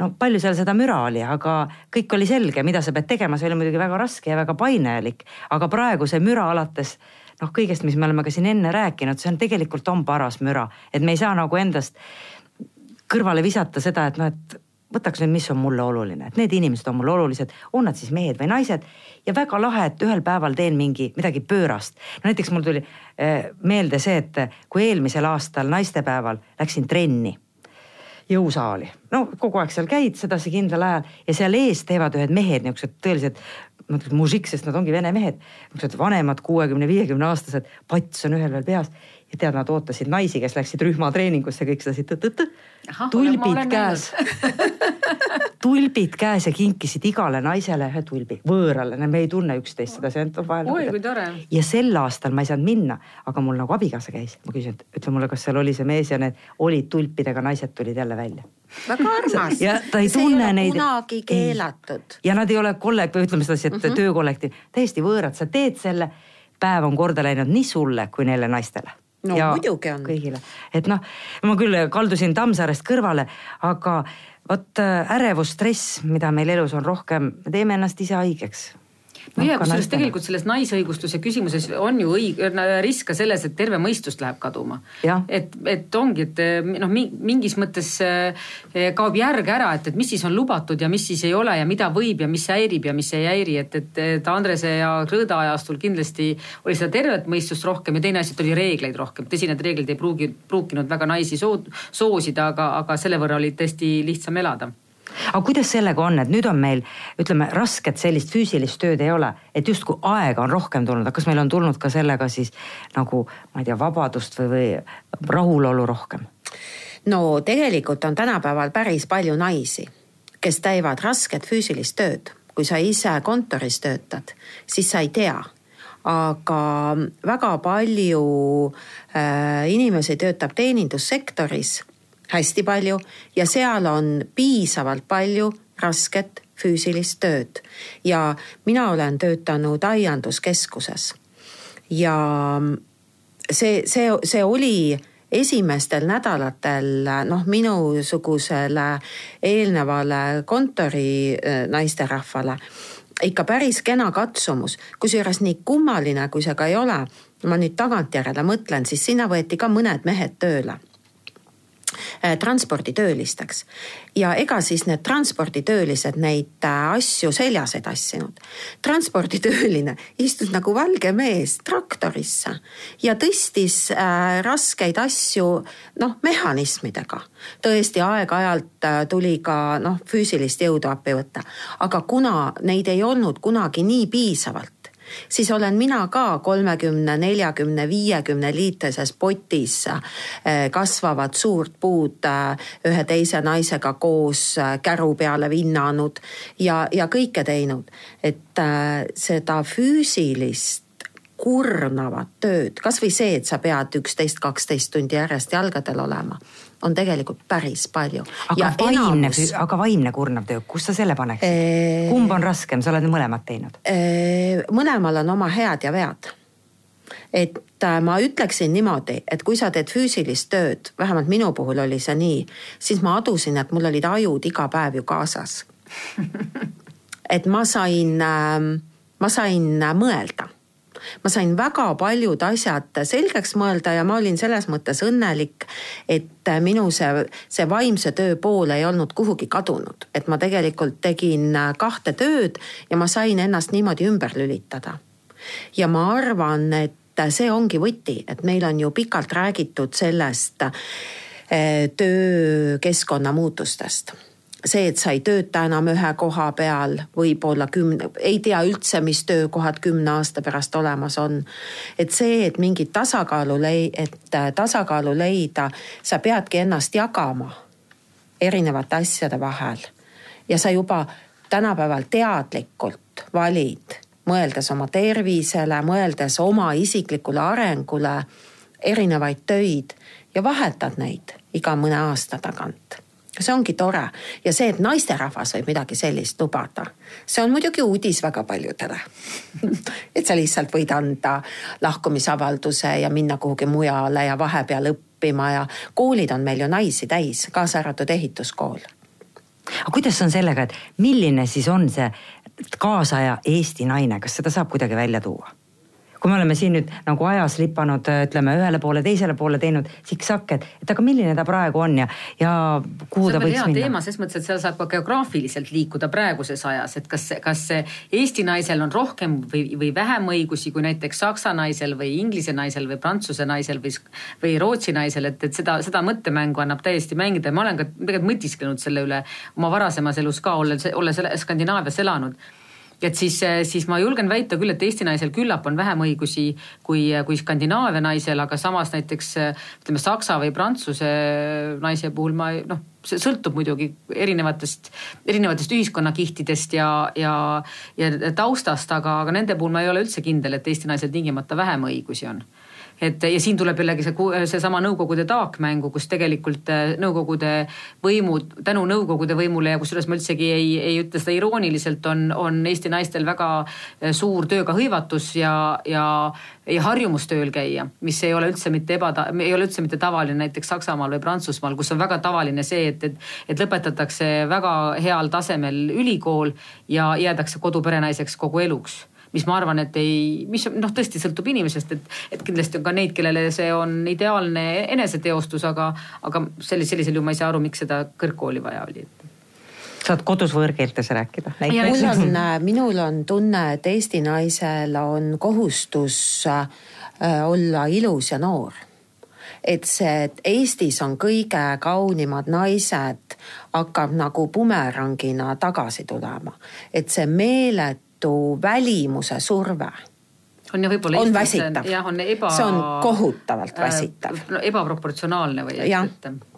no palju seal seda müra oli, aga kõik oli selge, mida sa pead tegema, see oli muidugi väga raske ja väga painajalik, aga praegu see müra alates noh, kõigest, mis me oleme ka siin enne rääkinud, see on tegelikult on paras müra, et me ei saa nagu endast kõrvale visata seda, et noh, et võtaks nüüd, mis on mulle oluline, et need inimesed on mulle olulised, on nad siis mehed või naised. ja väga lahe, et ühel päeval teen mingi midagi pöörast. no näiteks mul tuli äh, meelde see, et kui eelmisel aastal naistepäeval läksin trenni jõusaali. no kogu aeg seal käid sedasi kindlal ajal ja seal ees teevad ühed mehed, niisugused tõelised, ma ütleks mužik, sest nad ongi vene mehed. niisugused vanemad, kuuekümne, viiekümne aastased, pats on ühel veel peas ja tead, nad ootasid naisi, kes läksid rühmatreeningusse, kõik sedasi tõtt-tõtt. tulbid käes <laughs> <laughs> tulbid käes ja kinkisid igale naisele ühe tulbi, võõrale, me ei tunne üksteist sedasi ainult vahel. oi kui tore. ja sel aastal ma ei saanud minna, aga mul nagu abikaasa käis, ma küsin, et ütle mulle, kas seal oli see mees ja need olid tulpidega naised tulid jälle välja väga armas. ja ta ei tunne ei neid. kunagi keelatud. ja nad ei ole kollek- või ütleme sedasi, et mm -hmm. töökollektiiv, täiesti võõrad, sa teed selle, päev on korda läinud nii sulle kui neile naistele no ja muidugi on. kõigile, et noh, ma küll kaldusin Tammsaarest kõrvale, aga vot äh, ärevus, stress, mida meil elus on rohkem, me teeme ennast ise haigeks no ja kusjuures tegelikult selles naisõigustuse küsimuses on ju õige, risk ka selles, et terve mõistus läheb kaduma. et, et ongi, et noh, mingis mõttes eh, kaob järg ära, et, et mis siis on lubatud ja mis siis ei ole ja mida võib ja mis häirib ja mis ei häiri, et, et, et Andrese ja Krõõda ajastul kindlasti oli seda tervet mõistust rohkem ja teine asi, et oli reegleid rohkem. tõsi, need reeglid ei pruugi, pruukinud väga naisi soo, soosida, aga, aga selle võrra oli tõesti lihtsam elada aga kuidas sellega on, et nüüd on meil ütleme, rasket sellist füüsilist tööd ei ole, et justkui aega on rohkem tulnud, aga kas meil on tulnud ka sellega siis nagu ma ei tea, vabadust või, või rahulolu rohkem? no tegelikult on tänapäeval päris palju naisi, kes teevad rasket füüsilist tööd. kui sa ise kontoris töötad, siis sa ei tea aga väga palju äh, inimesi töötab teenindussektoris hästi palju ja seal on piisavalt palju rasket füüsilist tööd. Ja mina olen töötanud aianduskeskuses. ja see, see, see oli esimestel nädalatel noh, minusugusele eelnevale kontori äh, naisterahvale ikka päris kena katsumus, kusjuures nii kummaline, kui see ka ei ole, ma nüüd tagantjärele mõtlen, siis sinna võeti ka mõned mehed tööle transporditöölisteks. ja ega siis need transporditöölised neid äh, asju seljas ei tassinud. transporditööline istus nagu valge mees traktorisse ja tõstis äh, raskeid asju noh, mehhanismidega. tõesti, aeg-ajalt äh, tuli ka noh, füüsilist jõudu appi võtta, aga kuna neid ei olnud kunagi nii piisavalt, siis olen mina ka kolmekümne, neljakümne, viiekümne liitrises potis eh, kasvavat suurt puud eh, ühe teise naisega koos eh, käru peale vinnanud ja, ja kõike teinud. et seda füüsilist kurnavat tööd, kasvõi see, et sa pead üksteist, kaksteist tundi järjest jalgadel olema on tegelikult päris palju. aga vaimne enamus..., aga vaimne kurnav töö, kus sa selle paneksid eee...? kumb on raskem, sa oled mõlemat teinud? mõlemal on oma head ja vead. et äh, ma ütleksin niimoodi, et kui sa teed füüsilist tööd, vähemalt minu puhul oli see nii, siis ma adusin, et mul olid ajud iga päev ju kaasas <laughs> et ma sain, ähm, ma sain mõelda ma sain väga paljud asjad selgeks mõelda ja ma olin selles mõttes õnnelik, et minu see, see vaimse töö pool ei olnud kuhugi kadunud, et ma tegelikult tegin kahte tööd ja ma sain ennast niimoodi ümber lülitada. ja ma arvan, et see ongi võti, et meil on ju pikalt räägitud sellest eh, töökeskkonna muutustest see, et sa ei tööta enam ühe koha peal, võib-olla kümne, ei tea üldse, mis töökohad kümne aasta pärast olemas on. et see, et mingit tasakaalu lei-, et äh, tasakaalu leida, sa peadki ennast jagama erinevate asjade vahel. ja sa juba tänapäeval teadlikult valid, mõeldes oma tervisele, mõeldes oma isiklikule arengule erinevaid töid ja vahetad neid iga mõne aasta tagant see ongi tore ja see, et naisterahvas võib midagi sellist lubada, see on muidugi uudis väga paljudele <laughs> et sa lihtsalt võid anda lahkumisavalduse ja minna kuhugi mujale ja vahepeal õppima ja koolid on meil ju naisi täis, kaasa arvatud ehituskool. aga kuidas on sellega, et milline siis on see kaasaja Eesti naine, kas seda saab kuidagi välja tuua? Kui me oleme siin nüüd nagu ajas lipanud, ütleme ühele poole, teisele poole teinud siksakke, et, et aga milline ta praegu on ja, ja kuhu ta võiks minna? teema ses mõttes, et seal saab ka geograafiliselt liikuda praeguses ajas, et kas, kas Eesti naisel on rohkem või, või vähem õigusi kui näiteks saksa naisel või inglise naisel või prantsuse naisel või, või rootsi naisel, et, et seda, seda mõttemängu annab täiesti mängida ja ma olen ka tegelikult mõtisklenud selle üle oma varasemas elus ka, olles, olles Skandinaavias elanud et siis, siis ma julgen väita küll, et Eesti naisel küllap on vähem õigusi kui, kui Skandinaavia naisel, aga samas näiteks ütleme, Saksa või Prantsuse naise puhul ma noh, see sõltub muidugi erinevatest, erinevatest ühiskonnakihtidest ja, ja, ja taustast, aga, aga nende puhul ma ei ole üldse kindel, et Eesti naisel tingimata vähem õigusi on et ja siin tuleb jällegi see, seesama Nõukogude taakmängu, kus tegelikult äh, Nõukogude võimud, tänu Nõukogude võimule ja kusjuures ma üldsegi ei, ei ütle seda irooniliselt, on, on Eesti naistel väga äh, suur tööga hõivatus ja, ja, ja harjumus tööl käia, mis ei ole üldse mitte ebata-, ei ole üldse mitte tavaline näiteks Saksamaal või Prantsusmaal, kus on väga tavaline see, et, et, et lõpetatakse väga heal tasemel ülikool ja jäädakse koduperenaiseks kogu eluks mis ma arvan, et ei, mis noh, tõesti sõltub inimesest, et, et kindlasti on ka neid, kellele see on ideaalne eneseteostus, aga, aga sellisel, sellisel juhul ma ei saa aru, miks seda kõrgkooli vaja oli saad kodus võõrkeeltes rääkida? mul on, <laughs> minul on tunne, et Eesti naisel on kohustus äh, olla ilus ja noor et see, et Eestis on kõige kaunimad naised, hakkab nagu bumerangina tagasi tulema. et see meeletu tohutu välimuse surve on ja võib-olla on väsitav. jah, on eba. see on kohutavalt väsitav äh,. ebaproportsionaalne või et, et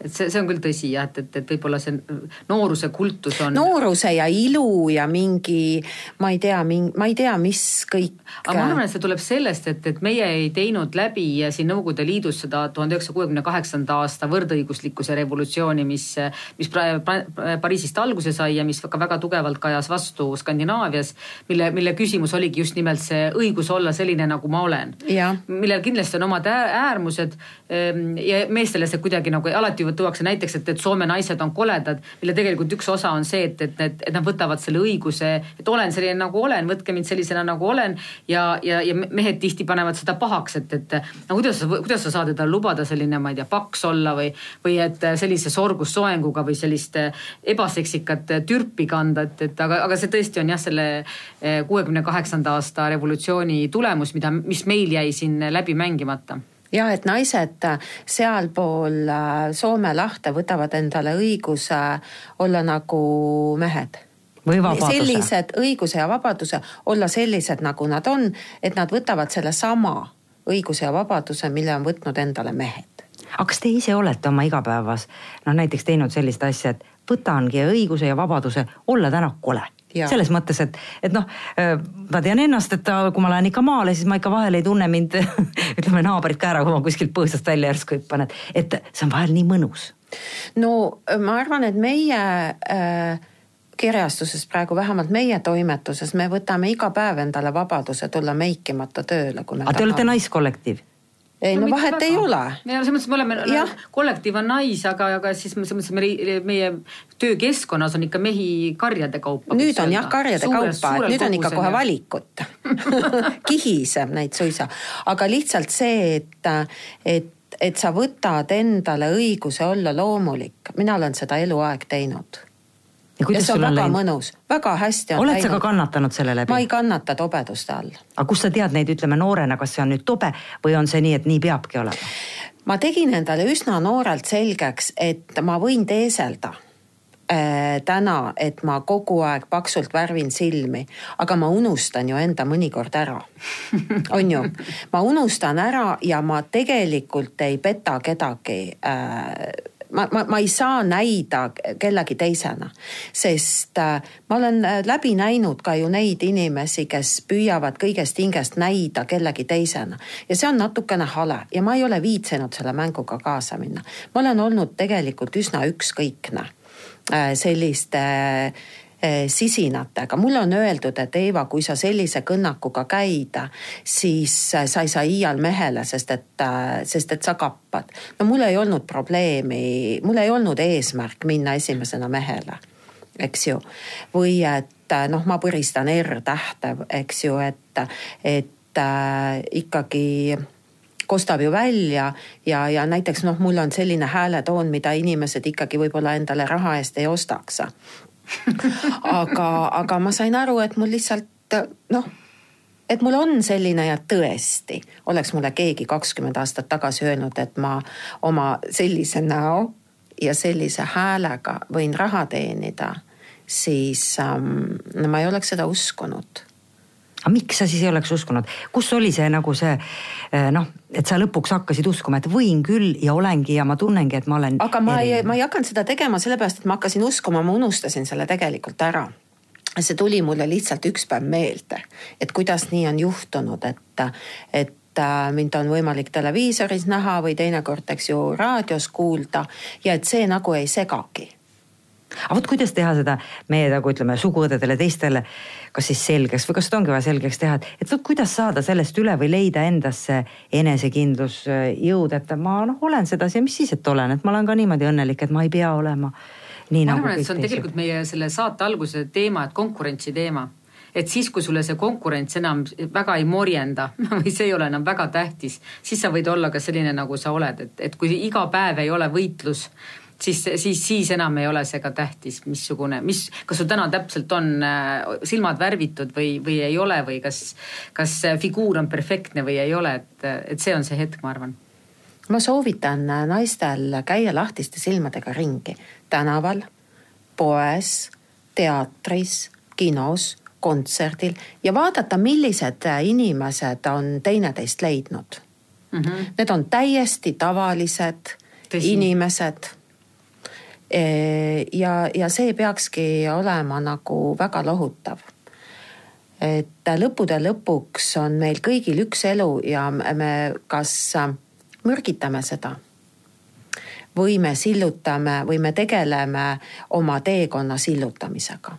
et see, see on küll tõsi jah, et, et, et võib-olla see nooruse kultus on. nooruse ja ilu ja mingi, ma ei tea, ma ei tea, mis kõik. aga ma arvan, et see tuleb sellest, et, et meie ei teinud läbi siin Nõukogude Liidus seda tuhande üheksasaja kuuekümne kaheksanda aasta võrdõiguslikkuse revolutsiooni, mis, mis Pariisist alguse sai ja mis ka väga tugevalt kajas vastu Skandinaavias. mille, mille küsimus oligi just nimelt see õigus olla selline, nagu ma olen. millel kindlasti on omad äärmused ehm, ja meestele see kuidagi nagu alati tuuakse näiteks, et, et Soome naised on koledad, mille tegelikult üks osa on see, et, et, et, et nad võtavad selle õiguse, et olen selline nagu olen, võtke mind sellisena nagu olen. ja, ja, ja mehed tihti panevad seda pahaks, et, et no kuidas kuidas sa saad endale lubada selline, ma ei tea, paks olla või, või et sellise sorgussoenguga või sellist ebaseksikat türpi kanda, et, et aga, aga see tõesti on jah, selle kuuekümne kaheksanda aasta revolutsiooni tulemus, mida, mis meil jäi siin läbi mängimata ja et naised sealpool äh, Soome lahte võtavad endale õiguse olla nagu mehed või vabaduse. sellised õiguse ja vabaduse olla sellised, nagu nad on, et nad võtavad sellesama õiguse ja vabaduse, mille on võtnud endale mehed. aga kas te ise olete oma igapäevas noh, näiteks teinud sellist asja, et võtangi õiguse ja vabaduse olla täna kole selles mõttes, et, et noh, äh, ma tean ennast, et kui ma lähen ikka maale, siis ma ikka vahel ei tunne mind <laughs> ütleme naabrid ka ära, kui ma kuskilt põõsast välja järsku hüppan, et, et see on vahel nii mõnus. no ma arvan, et meie äh, kirjastuses praegu, vähemalt meie toimetuses, me võtame iga päev endale vabaduse tulla meikimata tööle, kui me aga te olete naiskollektiiv? Ei no, no vahet väga. ei ole. ja selles mõttes me oleme, kollektiiv on nais, aga, aga siis selles mõttes me, meie töökeskkonnas on ikka mehi karjade kaupa. nüüd on jah karjade suures, kaupa, et nüüd on ikka kohe valikut <laughs> kihiseb neid suisa, aga lihtsalt see, et, et et sa võtad endale õiguse olla loomulik, mina olen seda eluaeg teinud ja, see on väga läinud? mõnus, väga hästi on oled läinud. sa ka kannatanud selle läbi? ma ei kannata tobeduste all. aga kust sa tead neid, ütleme noorena, kas see on nüüd tobe või on see nii, et nii peabki olema? ma tegin endale üsna noorelt selgeks, et ma võin teeselda äh, täna, et ma kogu aeg paksult värvin silmi, aga ma unustan ju enda mõnikord ära. <laughs> on ju, ma unustan ära ja ma tegelikult ei peta kedagi äh, ma, ma, ma ei saa näida kellegi teisena, sest äh, ma olen äh, läbi näinud ka ju neid inimesi, kes püüavad kõigest hingest näida kellegi teisena ja see on natukene hale ja ma ei ole viitsinud selle mänguga kaasa minna. ma olen olnud tegelikult üsna ükskõikne äh, selliste sisinatega. mulle on öeldud, et Eeva, kui sa sellise kõnnakuga käid, siis sa ei saa iial mehele, sest et, sest et sa kappad. no mul ei olnud probleemi, mul ei olnud eesmärk minna esimesena mehele, eks ju. või et noh, ma põristan R-tähte, eks ju, et, et äh, ikkagi kostab ju välja ja, ja näiteks noh, mul on selline hääletoon, mida inimesed ikkagi võib-olla endale raha eest ei ostaks aga, aga ma sain aru, et mul lihtsalt noh, et mul on selline ja tõesti oleks mulle keegi kakskümmend aastat tagasi öelnud, et ma oma sellise näo ja sellise häälega võin raha teenida, siis ähm, no ma ei oleks seda uskunud aga miks sa siis ei oleks uskunud, kus oli see nagu see eh, noh, et sa lõpuks hakkasid uskuma, et võin küll ja olengi ja ma tunnengi, et ma olen. aga ma erinev. ei, ma ei hakanud seda tegema sellepärast, et ma hakkasin uskuma, ma unustasin selle tegelikult ära see tuli mulle lihtsalt üks päev meelde, et kuidas nii on juhtunud, et, et äh, mind on võimalik televiisoris näha või teinekord, eks ju, raadios kuulda ja et see nagu ei segagi aga vot kuidas teha seda meie nagu ütleme suguõdedele, teistele, kas siis selgeks või kas seda ongi vaja selgeks teha, et, et vot kuidas saada sellest üle või leida endasse enesekindlus, jõud, et ma noh, olen sedasi ja mis siis, et olen, et ma olen ka niimoodi õnnelik, et ma ei pea olema. ma nagu arvan, et see on teised. tegelikult meie selle saate alguse teema, et konkurentsi teema et siis, kui sulle see konkurents enam väga ei morjenda <laughs> või see ei ole enam väga tähtis, siis sa võid olla ka selline, nagu sa oled, et, et kui iga päev ei ole võitlus siis, siis, siis enam ei ole see ka tähtis, missugune, mis, kas sul täna täpselt on äh, silmad värvitud või, või ei ole või kas, kas figuur on perfektne või ei ole, et, et see on see hetk, ma arvan. ma soovitan naistel käia lahtiste silmadega ringi tänaval, poes, teatris, kinos, kontserdil ja vaadata, millised inimesed on teineteist leidnud mm. -hmm. Need on täiesti tavalised Tõsi. inimesed ja, ja see peakski olema nagu väga lohutav. et lõppude lõpuks on meil kõigil üks elu ja me kas mürgitame seda või me sillutame või me tegeleme oma teekonna sillutamisega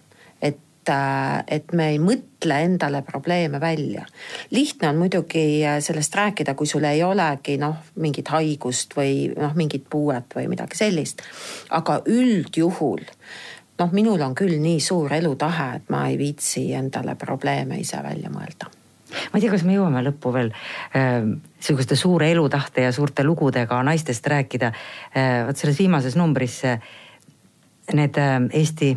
Äh, et me ei mõtle endale probleeme välja. lihtne on muidugi äh, sellest rääkida, kui sul ei olegi noh, mingit haigust või noh, mingit puuet või midagi sellist. aga üldjuhul noh, minul on küll nii suur elutahe, et ma ei viitsi endale probleeme ise välja mõelda ma ei tea, kas me jõuame lõppu veel äh, sihukeste suure elutahte ja suurte lugudega naistest rääkida äh,. vot selles viimases numbris need äh, Eesti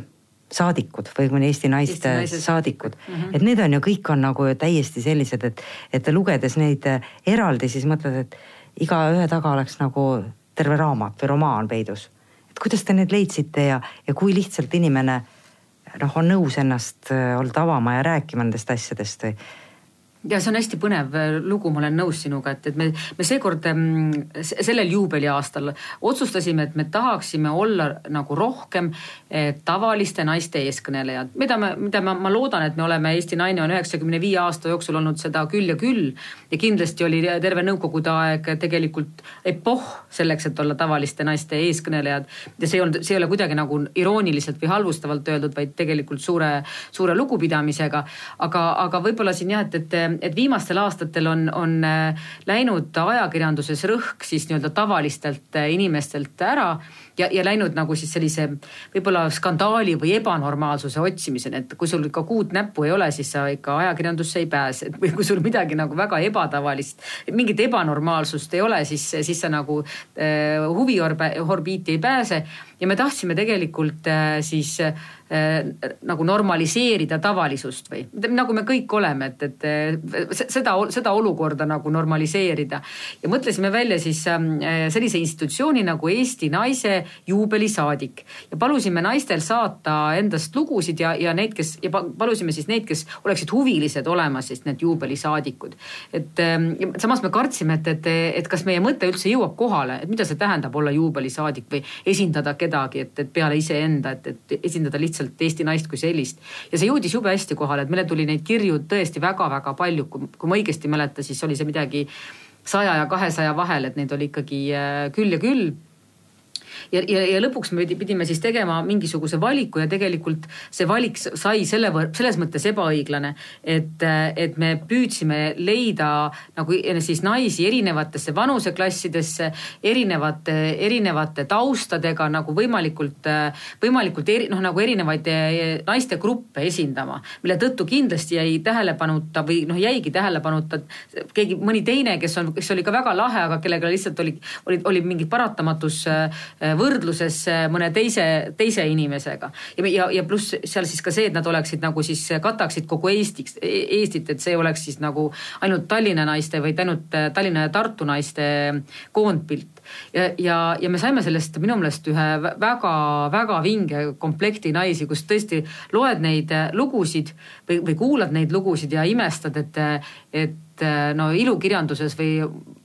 saadikud või mõni Eesti naiste Eesti saadikud mm, -hmm. et need on ju kõik on nagu täiesti sellised, et, et lugedes neid äh, eraldi, siis mõtled, et igaühe taga oleks nagu terve raamat või romaan peidus. et kuidas te need leidsite ja, ja kui lihtsalt inimene noh, on nõus ennast äh, olnud avama ja rääkima nendest asjadest või ja see on hästi põnev äh, lugu, ma olen nõus sinuga, et, et me, me seekord ähm, sellel juubeliaastal otsustasime, et me tahaksime olla nagu rohkem eh, tavaliste naiste eeskõnelejad, mida me, mida ma, ma loodan, et me oleme, Eesti naine on üheksakümne viie aasta jooksul olnud seda küll ja küll. ja kindlasti oli terve nõukogude aeg tegelikult epohh selleks, et olla tavaliste naiste eeskõnelejad. ja see ei olnud, see ei ole kuidagi nagu irooniliselt või halvustavalt öeldud, vaid tegelikult suure, suure lugupidamisega. aga, aga võib-olla siin jah, et, et et viimastel aastatel on, on äh, läinud ajakirjanduses rõhk siis nii-öelda tavalistelt äh, inimestelt ära ja, ja läinud nagu siis sellise võib-olla skandaali või ebanormaalsuse otsimiseni, et kui sul ikka kuud näppu ei ole, siis sa ikka ajakirjandusse ei pääse või kui sul midagi nagu väga ebatavalist, mingit ebanormaalsust ei ole, siis, siis sa nagu äh, huviorbiiti ei pääse. ja me tahtsime tegelikult äh, siis äh, nagu normaliseerida tavalisust või nagu me kõik oleme, et, et seda, seda olukorda nagu normaliseerida. ja mõtlesime välja siis ähm, sellise institutsiooni nagu Eesti Naise juubelisaadik ja palusime naistel saata endast lugusid ja, ja neid, kes ja palusime siis neid, kes oleksid huvilised olema siis need juubelisaadikud. et ähm, samas me kartsime, et, et, et kas meie mõte üldse jõuab kohale, et mida see tähendab olla juubelisaadik või esindada kedagi, et, et peale iseenda, et, et esindada lihtsalt Eesti naist kui sellist. ja see jõudis jube hästi kohale, et meile tuli neid kirju tõesti väga-väga palju, kui ma õigesti mäletan, siis oli see midagi saja ja kahesaja vahel, et neid oli ikkagi äh, küll ja küll ja, ja, ja lõpuks me pidime siis tegema mingisuguse valiku ja tegelikult see valik sai selle, selles mõttes ebaõiglane, et, et me püüdsime leida nagu siis naisi erinevatesse vanuseklassidesse, erinevate, erinevate taustadega nagu võimalikult, võimalikult eri, noh nagu erinevaid naistegruppe esindama, mille tõttu kindlasti jäi tähelepanuta või noh, jäigi tähelepanuta keegi, mõni teine, kes on, kes oli ka väga lahe, aga kellega lihtsalt oli, oli, oli mingi paratamatus võrdluses äh, mõne teise, teise inimesega. ja, ja, ja pluss seal siis ka see, et nad oleksid nagu siis kataksid kogu Eestiks, e-, Eestit, et see oleks siis nagu ainult Tallinna naiste, vaid ainult äh, Tallinna ja Tartu naiste koondpilt. ja, ja, ja me saime sellest minu meelest ühe väga-väga vinge komplekti naisi, kus tõesti loed neid äh, lugusid või, või kuulad neid lugusid ja imestad, et, et no ilukirjanduses või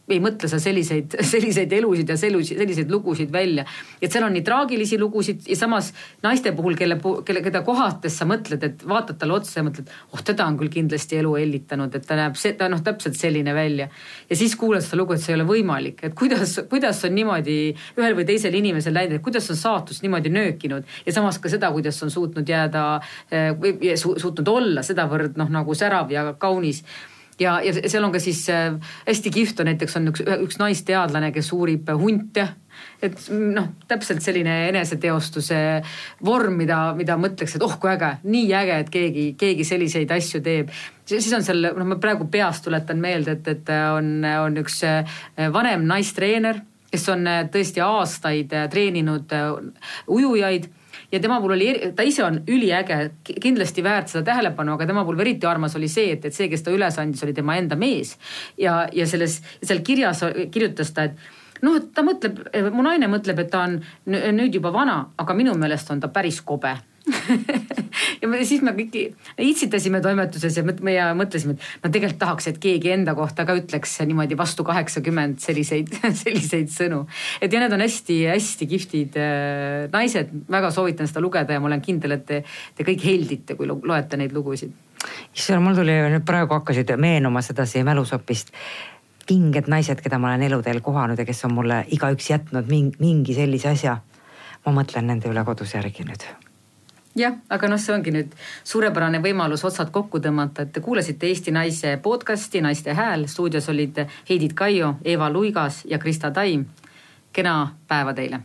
ei mõtle sa selliseid, <laughs> selliseid elusid ja selliseid, selliseid lugusid välja. et seal on nii traagilisi lugusid ja samas naiste puhul, kelle, kelle, keda kohates sa mõtled, et vaatad talle otsa ja mõtled, oh teda on küll kindlasti elu hellitanud, et ta näeb, ta noh, täpselt selline välja. ja siis kuulad seda lugu, et see ei ole võimalik, et kuidas, kuidas on niimoodi ühel või teisel inimesel läinud, et kuidas on saatus niimoodi nöökinud ja samas ka seda, kuidas on suutnud jääda eh, või suutnud olla sedavõrd noh, nagu särav ja kaunis ja, ja seal on ka siis äh, hästi kihvt on näiteks on üks, üks naisteadlane, kes uurib hunte et noh, täpselt selline eneseteostuse vorm, mida, mida mõtleks, et oh kui äge, nii äge, et keegi, keegi selliseid asju teeb. siis on seal, noh, ma praegu peast tuletan meelde, et, et on, on üks äh, vanem naistreener, kes on äh, tõesti aastaid treeninud ujujaid ja tema puhul oli, ta ise on üliäge, kindlasti väärt seda tähelepanu, aga tema puhul eriti armas oli see, et, et see, kes ta üles andis, oli tema enda mees. ja, ja selles, seal kirjas kirjutas ta, et noh, et ta mõtleb, mu naine mõtleb, et ta on nüüd juba vana, aga minu meelest on ta päris kobe <laughs> ja me, siis me kõik itsitasime toimetuses ja me ja mõtlesime, et no tegelikult tahaks, et keegi enda kohta ka ütleks niimoodi vastu kaheksakümmend selliseid, <laughs> selliseid sõnu. et ja need on hästi-hästi kihvtid äh, naised, väga soovitan seda lugeda ja ma olen kindel, et te, te kõik heldite, kui loete neid lugusid. issand, mul tuli nüüd praegu hakkasid meenuma sedasi mälusopist vinged naised, keda ma olen eluteel kohanud ja kes on mulle igaüks jätnud mingi sellise asja. ma mõtlen nende üle kodus järgi nüüd jah, aga noh, see ongi nüüd suurepärane võimalus otsad kokku tõmmata, et te kuulasite Eesti Naise podcast'i Naiste Hääl. stuudios olid Heidit Kaio, Eva Luigas ja Krista Taim. kena päeva teile